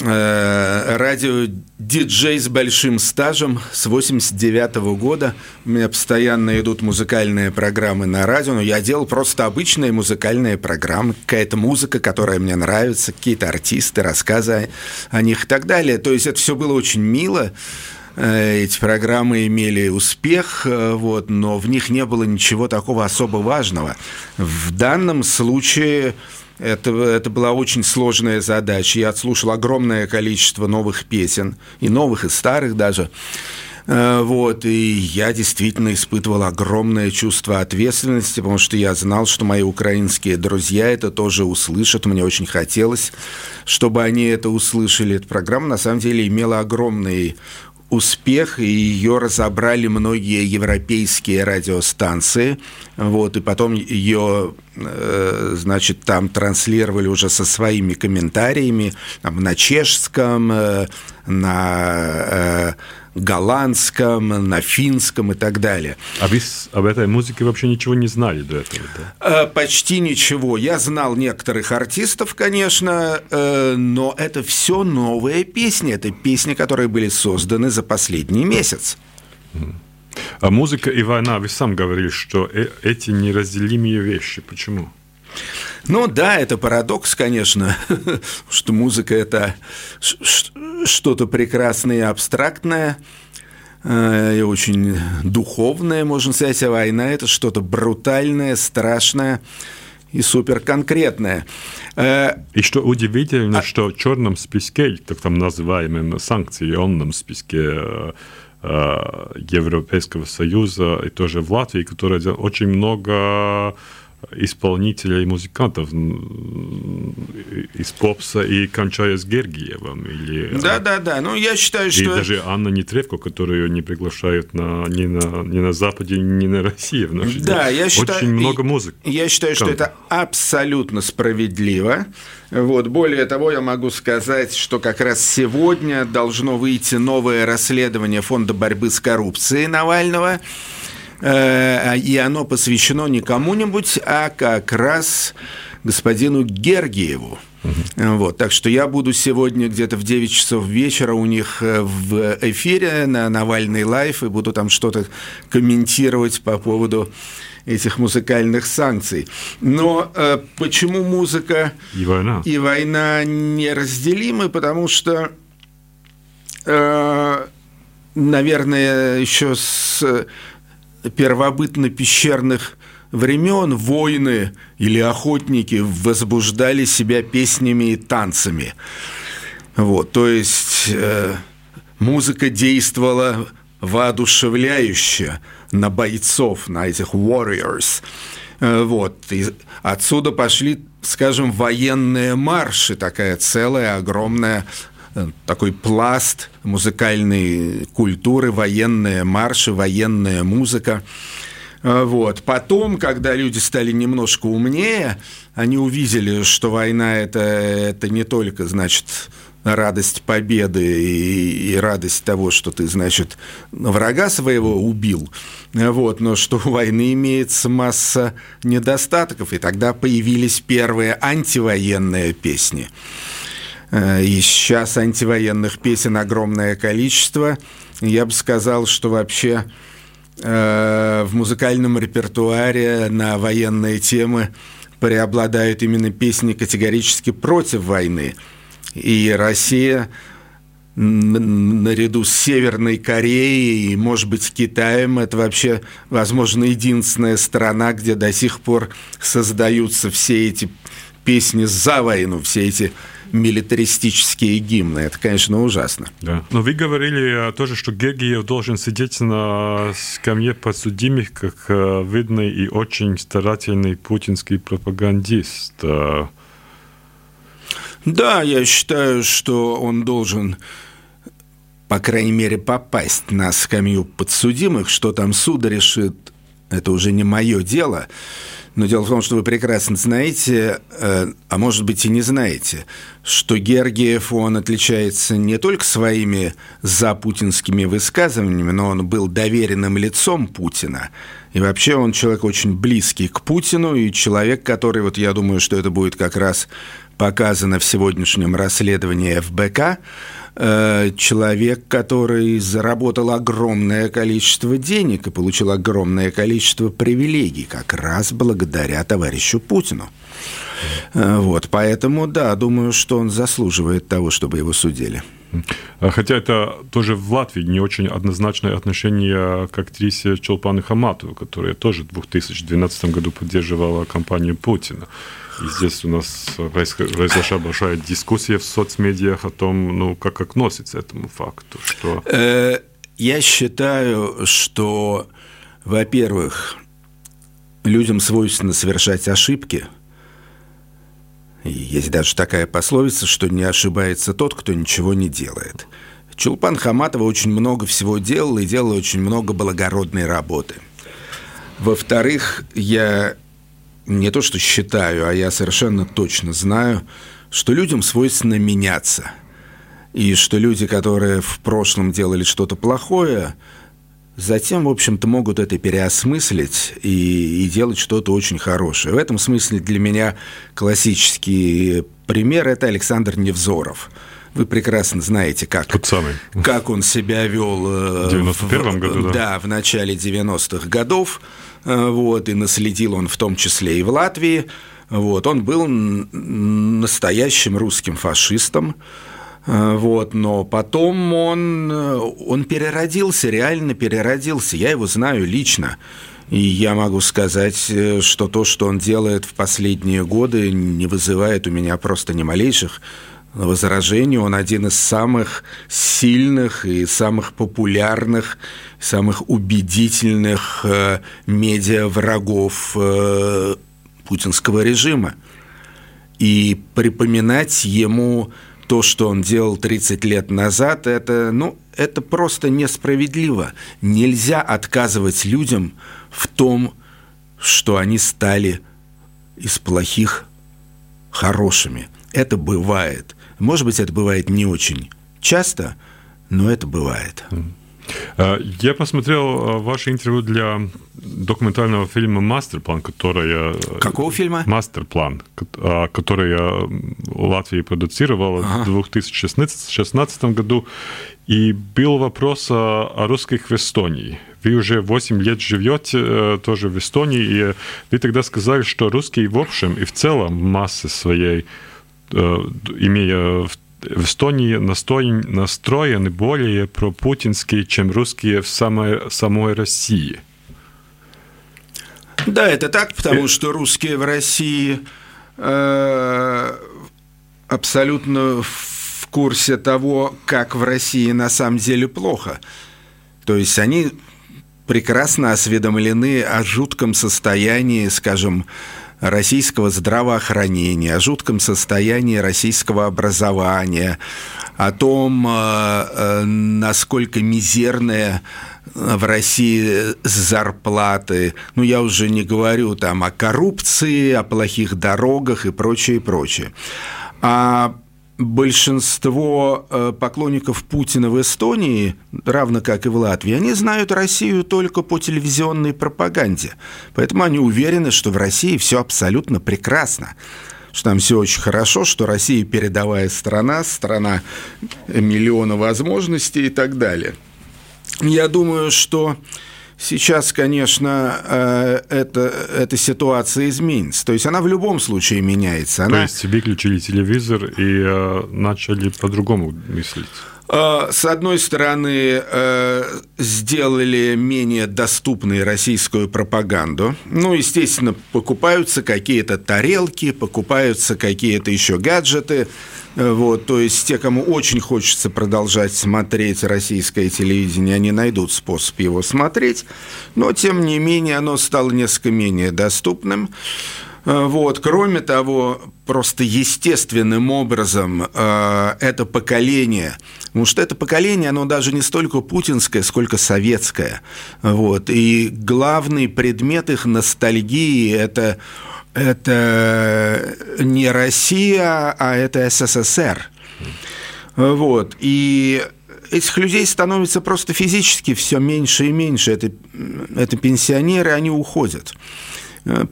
э, радио-диджей с большим стажем с 89 -го года. У меня постоянно идут музыкальные программы на радио, но я делал просто обычные музыкальные программы, какая-то музыка, которая мне нравится, какие-то артисты, рассказы о, о них и так далее. То есть это все было очень мило э, эти программы имели успех, э, вот, но в них не было ничего такого особо важного. В данном случае это, это была очень сложная задача. Я отслушал огромное количество новых песен, и новых, и старых даже. Э, вот, и я действительно испытывал огромное чувство ответственности, потому что я знал, что мои украинские друзья это тоже услышат. Мне очень хотелось, чтобы они это услышали. Эта программа, на самом деле, имела огромный успех, и ее разобрали многие европейские радиостанции, вот, и потом ее, э, значит, там транслировали уже со своими комментариями там, на чешском, э, на э, голландском, на финском и так далее. А вы об этой музыке вообще ничего не знали до этого? Да? Э, почти ничего. Я знал некоторых артистов, конечно, э, но это все новые песни. Это песни, которые были созданы за последний месяц. А музыка и война, вы сам говорили, что э, эти неразделимые вещи. Почему? Ну да, это парадокс, конечно, что музыка это что-то прекрасное и абстрактное, э, и очень духовное, можно сказать, а война это что-то брутальное, страшное и суперконкретное. Э, и что удивительно, а... что в черном списке, так там называемом санкционном списке э, Европейского Союза и тоже в Латвии, которая очень много исполнителей и музыкантов из попса и кончая с Гергиевым. Или, да, да, да. Ну, я считаю, что... И даже Анна Нетревко, которую не приглашают на, ни, на, ни на Западе, ни на России в наши Да, дни. я считаю... Очень много музыки. Я считаю, что это абсолютно справедливо. Вот. Более того, я могу сказать, что как раз сегодня должно выйти новое расследование Фонда борьбы с коррупцией Навального. Э, и оно посвящено не кому-нибудь, а как раз господину Гергиеву. Вот, так что я буду сегодня где-то в 9 часов вечера у них э, в эфире на Навальный лайф и буду там что-то комментировать по поводу этих музыкальных санкций. Но э, почему музыка и война, и война неразделимы? Потому что, э, наверное, еще с первобытно-пещерных времен воины или охотники возбуждали себя песнями и танцами. Вот, то есть э, музыка действовала воодушевляюще на бойцов, на этих warriors. Э, вот, и отсюда пошли, скажем, военные марши, такая целая огромная такой пласт музыкальной культуры, военные марши, военная музыка. Э, вот. Потом, когда люди стали немножко умнее, они увидели, что война это, это не только, значит, радость победы и, и радость того, что ты, значит, врага своего убил, вот, но что у войны имеется масса недостатков, и тогда появились первые антивоенные песни. Э, и сейчас антивоенных песен огромное количество. Я бы сказал, что вообще э, в музыкальном репертуаре на военные темы преобладают именно песни категорически против войны. И Россия наряду с Северной Кореей и, может быть, Китаем, это вообще, возможно, единственная страна, где до сих пор создаются все эти песни за войну, все эти милитаристические гимны. Это, конечно, ужасно. Да. Но вы говорили тоже, что Гергиев должен сидеть на скамье подсудимых, как э, видный и очень старательный путинский пропагандист. Э. Да, я считаю, что он должен по крайней мере, попасть на скамью подсудимых, что там суд решит, это уже не мое дело. Но дело в том, что вы прекрасно знаете, э, а может быть и не знаете, что Гергиев, он отличается не только своими запутинскими высказываниями, но он был доверенным лицом Путина. И вообще он человек очень близкий к Путину, и человек, который, вот я думаю, что это будет как раз показано в сегодняшнем расследовании ФБК, э, человек, который заработал огромное количество денег и получил огромное количество привилегий, как раз благодаря товарищу Путину. Э, вот, поэтому, да, думаю, что он заслуживает того, чтобы его судили. А хотя это тоже в Латвии не очень однозначное отношение к актрисе Чолпаны Хаматовой, которая тоже в 2012 году поддерживала кампанию Путина. Здесь у нас произошла большая дискуссия в соцмедиах о том, ну, как относится этому факту. Что... Э, я считаю, что, во-первых, людям свойственно совершать ошибки. И есть даже такая пословица, что не ошибается тот, кто ничего не делает. Чулпан Хаматова очень много всего делала и делала очень много благородной работы. Во-вторых, я не то что считаю, а я совершенно точно знаю, что людям свойственно меняться. И что люди, которые в прошлом делали что-то плохое, затем, в общем-то, могут это переосмыслить и, и делать что-то очень хорошее. В этом смысле для меня классический пример – это Александр Невзоров – вы прекрасно знаете, как, Тот самый. как он себя вел э, в 91 году, да? Да, в начале 90-х годов. Э, вот, и наследил он в том числе и в Латвии. Вот, он был настоящим русским фашистом. Э, вот, но потом он, он переродился, реально переродился. Я его знаю лично. И я могу сказать, что то, что он делает в последние годы, не вызывает у меня просто ни малейших возражений. Он один из самых сильных и самых популярных, самых убедительных э, медиа-врагов э, путинского режима. И припоминать ему то, что он делал 30 лет назад, это, ну, это просто несправедливо. Нельзя отказывать людям в том, что они стали из плохих хорошими. Это бывает. Может быть, это бывает не очень часто, но это бывает. А, я посмотрел а, ваше интервью для документального фильма «Мастерплан», который я... Какого фильма? «Мастерплан», который я в Латвии продуцировал ага. в 2016 году. И был вопрос о русских в Эстонии. Вы уже 8 лет живете э, тоже в Эстонии, и вы тогда сказали, что русские в общем и в целом в массе своей Э, имея в Эстонии настроены более пропутинские, чем русские в самой, самой России. Да, это так, потому э, что русские в России э, абсолютно в курсе того, как в России на самом деле плохо. То есть они прекрасно осведомлены о жутком состоянии, скажем, российского здравоохранения, о жутком состоянии российского образования, о том, э, э, насколько мизерная в России зарплаты. Ну, я уже не говорю там о коррупции, о плохих дорогах и прочее, и прочее. А большинство э, поклонников Путина в Эстонии, равно как и в Латвии, они знают Россию только по телевизионной пропаганде. Поэтому они уверены, что в России все абсолютно прекрасно что там все очень хорошо, что Россия передовая страна, страна миллиона возможностей и так далее. Я думаю, что Сейчас, конечно, э, это, эта ситуация изменится. То есть она в любом случае меняется. Она... То есть выключили телевизор и э, начали по-другому мыслить? Э, с одной стороны, сделали менее доступной российскую пропаганду. Ну, естественно, покупаются какие-то тарелки, покупаются какие-то еще гаджеты. Вот, то есть те, кому очень хочется продолжать смотреть российское телевидение, они найдут способ его смотреть, но тем не менее оно стало несколько менее доступным. Э, вот. Кроме того, просто естественным образом э, это поколение, потому что это поколение, оно даже не столько путинское, сколько советское. Вот. И главный предмет их ностальгии – это это не Россия, а это СССР. Вот. И этих людей становится просто физически все меньше и меньше. Это, это пенсионеры, они уходят.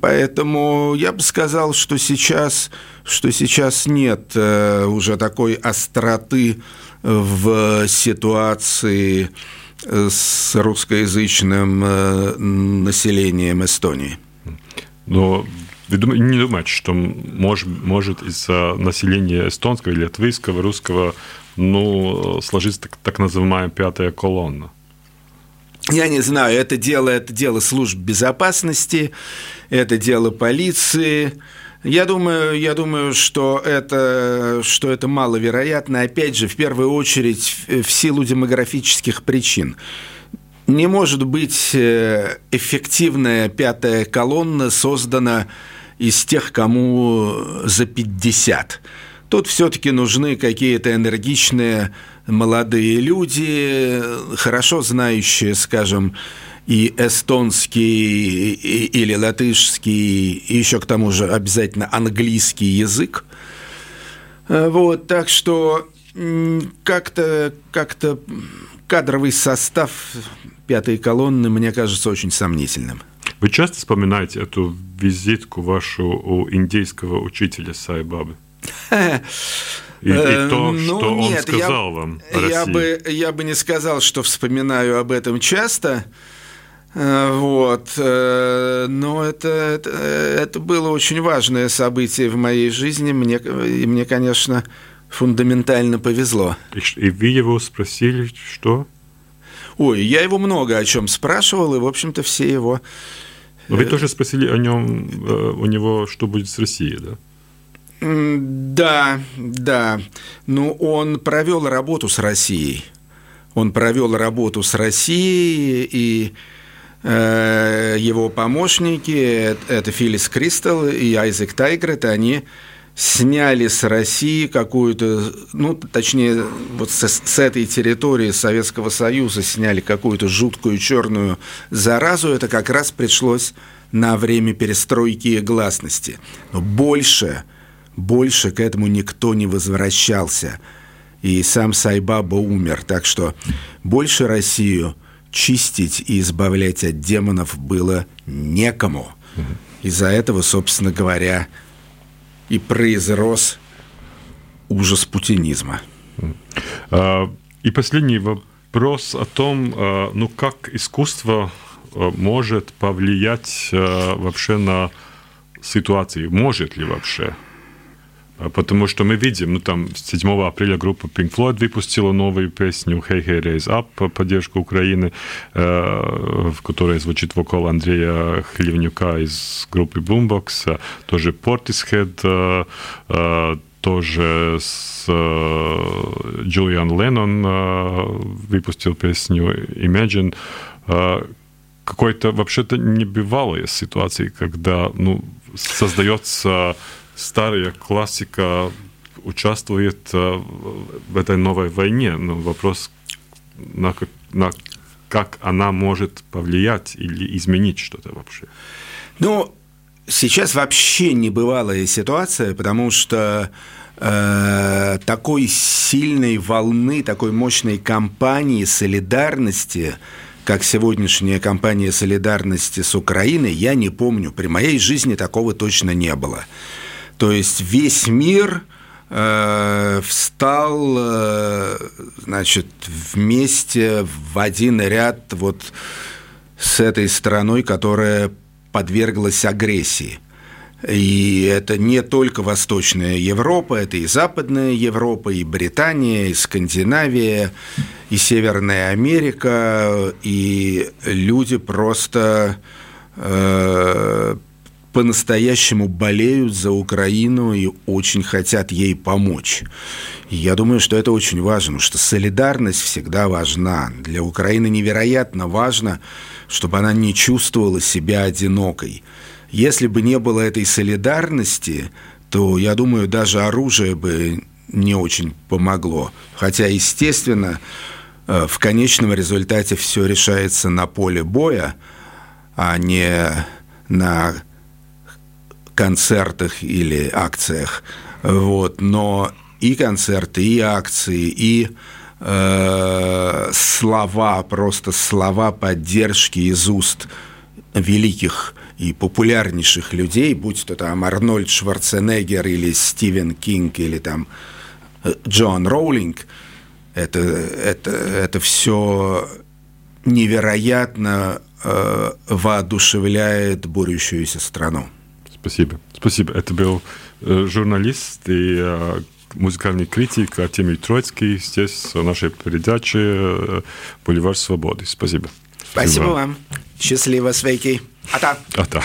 Поэтому я бы сказал, что сейчас, что сейчас нет уже такой остроты в ситуации с русскоязычным населением Эстонии. Но вы не думаете, что может, может из-за населения эстонского или латвийского, русского ну, сложиться так, так называемая пятая колонна? Я не знаю, это дело, это дело служб безопасности, это дело полиции. Я думаю, я думаю, что это, что это маловероятно, опять же, в первую очередь, в силу демографических причин. Не может быть э, эффективная пятая колонна создана из тех, кому за 50. Тут все-таки нужны какие-то энергичные молодые люди, хорошо знающие, скажем, и эстонский, или латышский, и еще к тому же обязательно английский язык. Вот, так что как-то как кадровый состав пятой колонны мне кажется очень сомнительным. Вы часто вспоминаете эту визитку вашу у индейского учителя Сайбабы? И, и э, то, ну, что нет, он сказал я, вам я бы, я бы не сказал, что вспоминаю об этом часто. Э, вот. Э, но это, это, это было очень важное событие в моей жизни. Мне, и мне, конечно, фундаментально повезло. И, вы его спросили, что? Ой, я его много о чем спрашивал, и, в общем-то, все его... вы тоже спросили о нем, у него, что будет с Россией, да? Да, да. Ну, он провел работу с Россией. Он провел работу с Россией, и э, его помощники, это Филлис Кристал и Айзек Тайгрет, они сняли с России какую-то, ну, точнее, вот с, с этой территории Советского Союза сняли какую-то жуткую черную заразу, это как раз пришлось на время перестройки и гласности. Но больше больше к этому никто не возвращался. И сам Сайбаба умер. Так что больше Россию чистить и избавлять от демонов было некому. Из-за этого, собственно говоря, и произрос ужас путинизма. А, и последний вопрос о том, а, ну как искусство а, может повлиять вообще на ситуации, может ли вообще? Потому что мы видим, ну там 7 апреля группа Pink Floyd выпустила новую песню «Hey Hey Raise Up» по поддержку Украины, в которой звучит вокал Андрея Хлевнюка из группы Boombox, тоже Portishead, тоже с Джулиан Леннон выпустил песню «Imagine». Какой-то вообще-то небывалая ситуация, когда ну, создается старая классика участвует э, в этой новой войне. Но вопрос, на, на как она может повлиять или изменить что-то вообще. Ну, сейчас вообще небывалая ситуация, потому что э, такой сильной волны, такой мощной кампании солидарности, как сегодняшняя кампания солидарности с Украиной, я не помню. При моей жизни такого точно не было. То есть весь мир э, встал, э, значит, вместе в один ряд вот с этой страной, которая подверглась агрессии. И это не только Восточная Европа, это и Западная Европа, и Британия, и Скандинавия, и Северная Америка, и люди просто э, по-настоящему болеют за Украину и очень хотят ей помочь. И я думаю, что это очень важно, что солидарность всегда важна. Для Украины невероятно важно, чтобы она не чувствовала себя одинокой. Если бы не было этой солидарности, то, я думаю, даже оружие бы не очень помогло. Хотя, естественно, э, в конечном результате все решается на поле боя, а не на концертах или акциях. Вот. Но и концерты, и акции, и э, слова, просто слова поддержки из уст великих и популярнейших людей, будь то там Арнольд Шварценеггер или Стивен Кинг или там э, Джон Роулинг, это, это, это все невероятно э, воодушевляет борющуюся страну. Спасибо. Спасибо. Это был э, журналист и э, музыкальный критик Артемий Троицкий здесь в нашей передаче э, «Боливар свободы». Спасибо. Спасибо, Спасибо вам. Счастливо, свейки. Ата. Ата.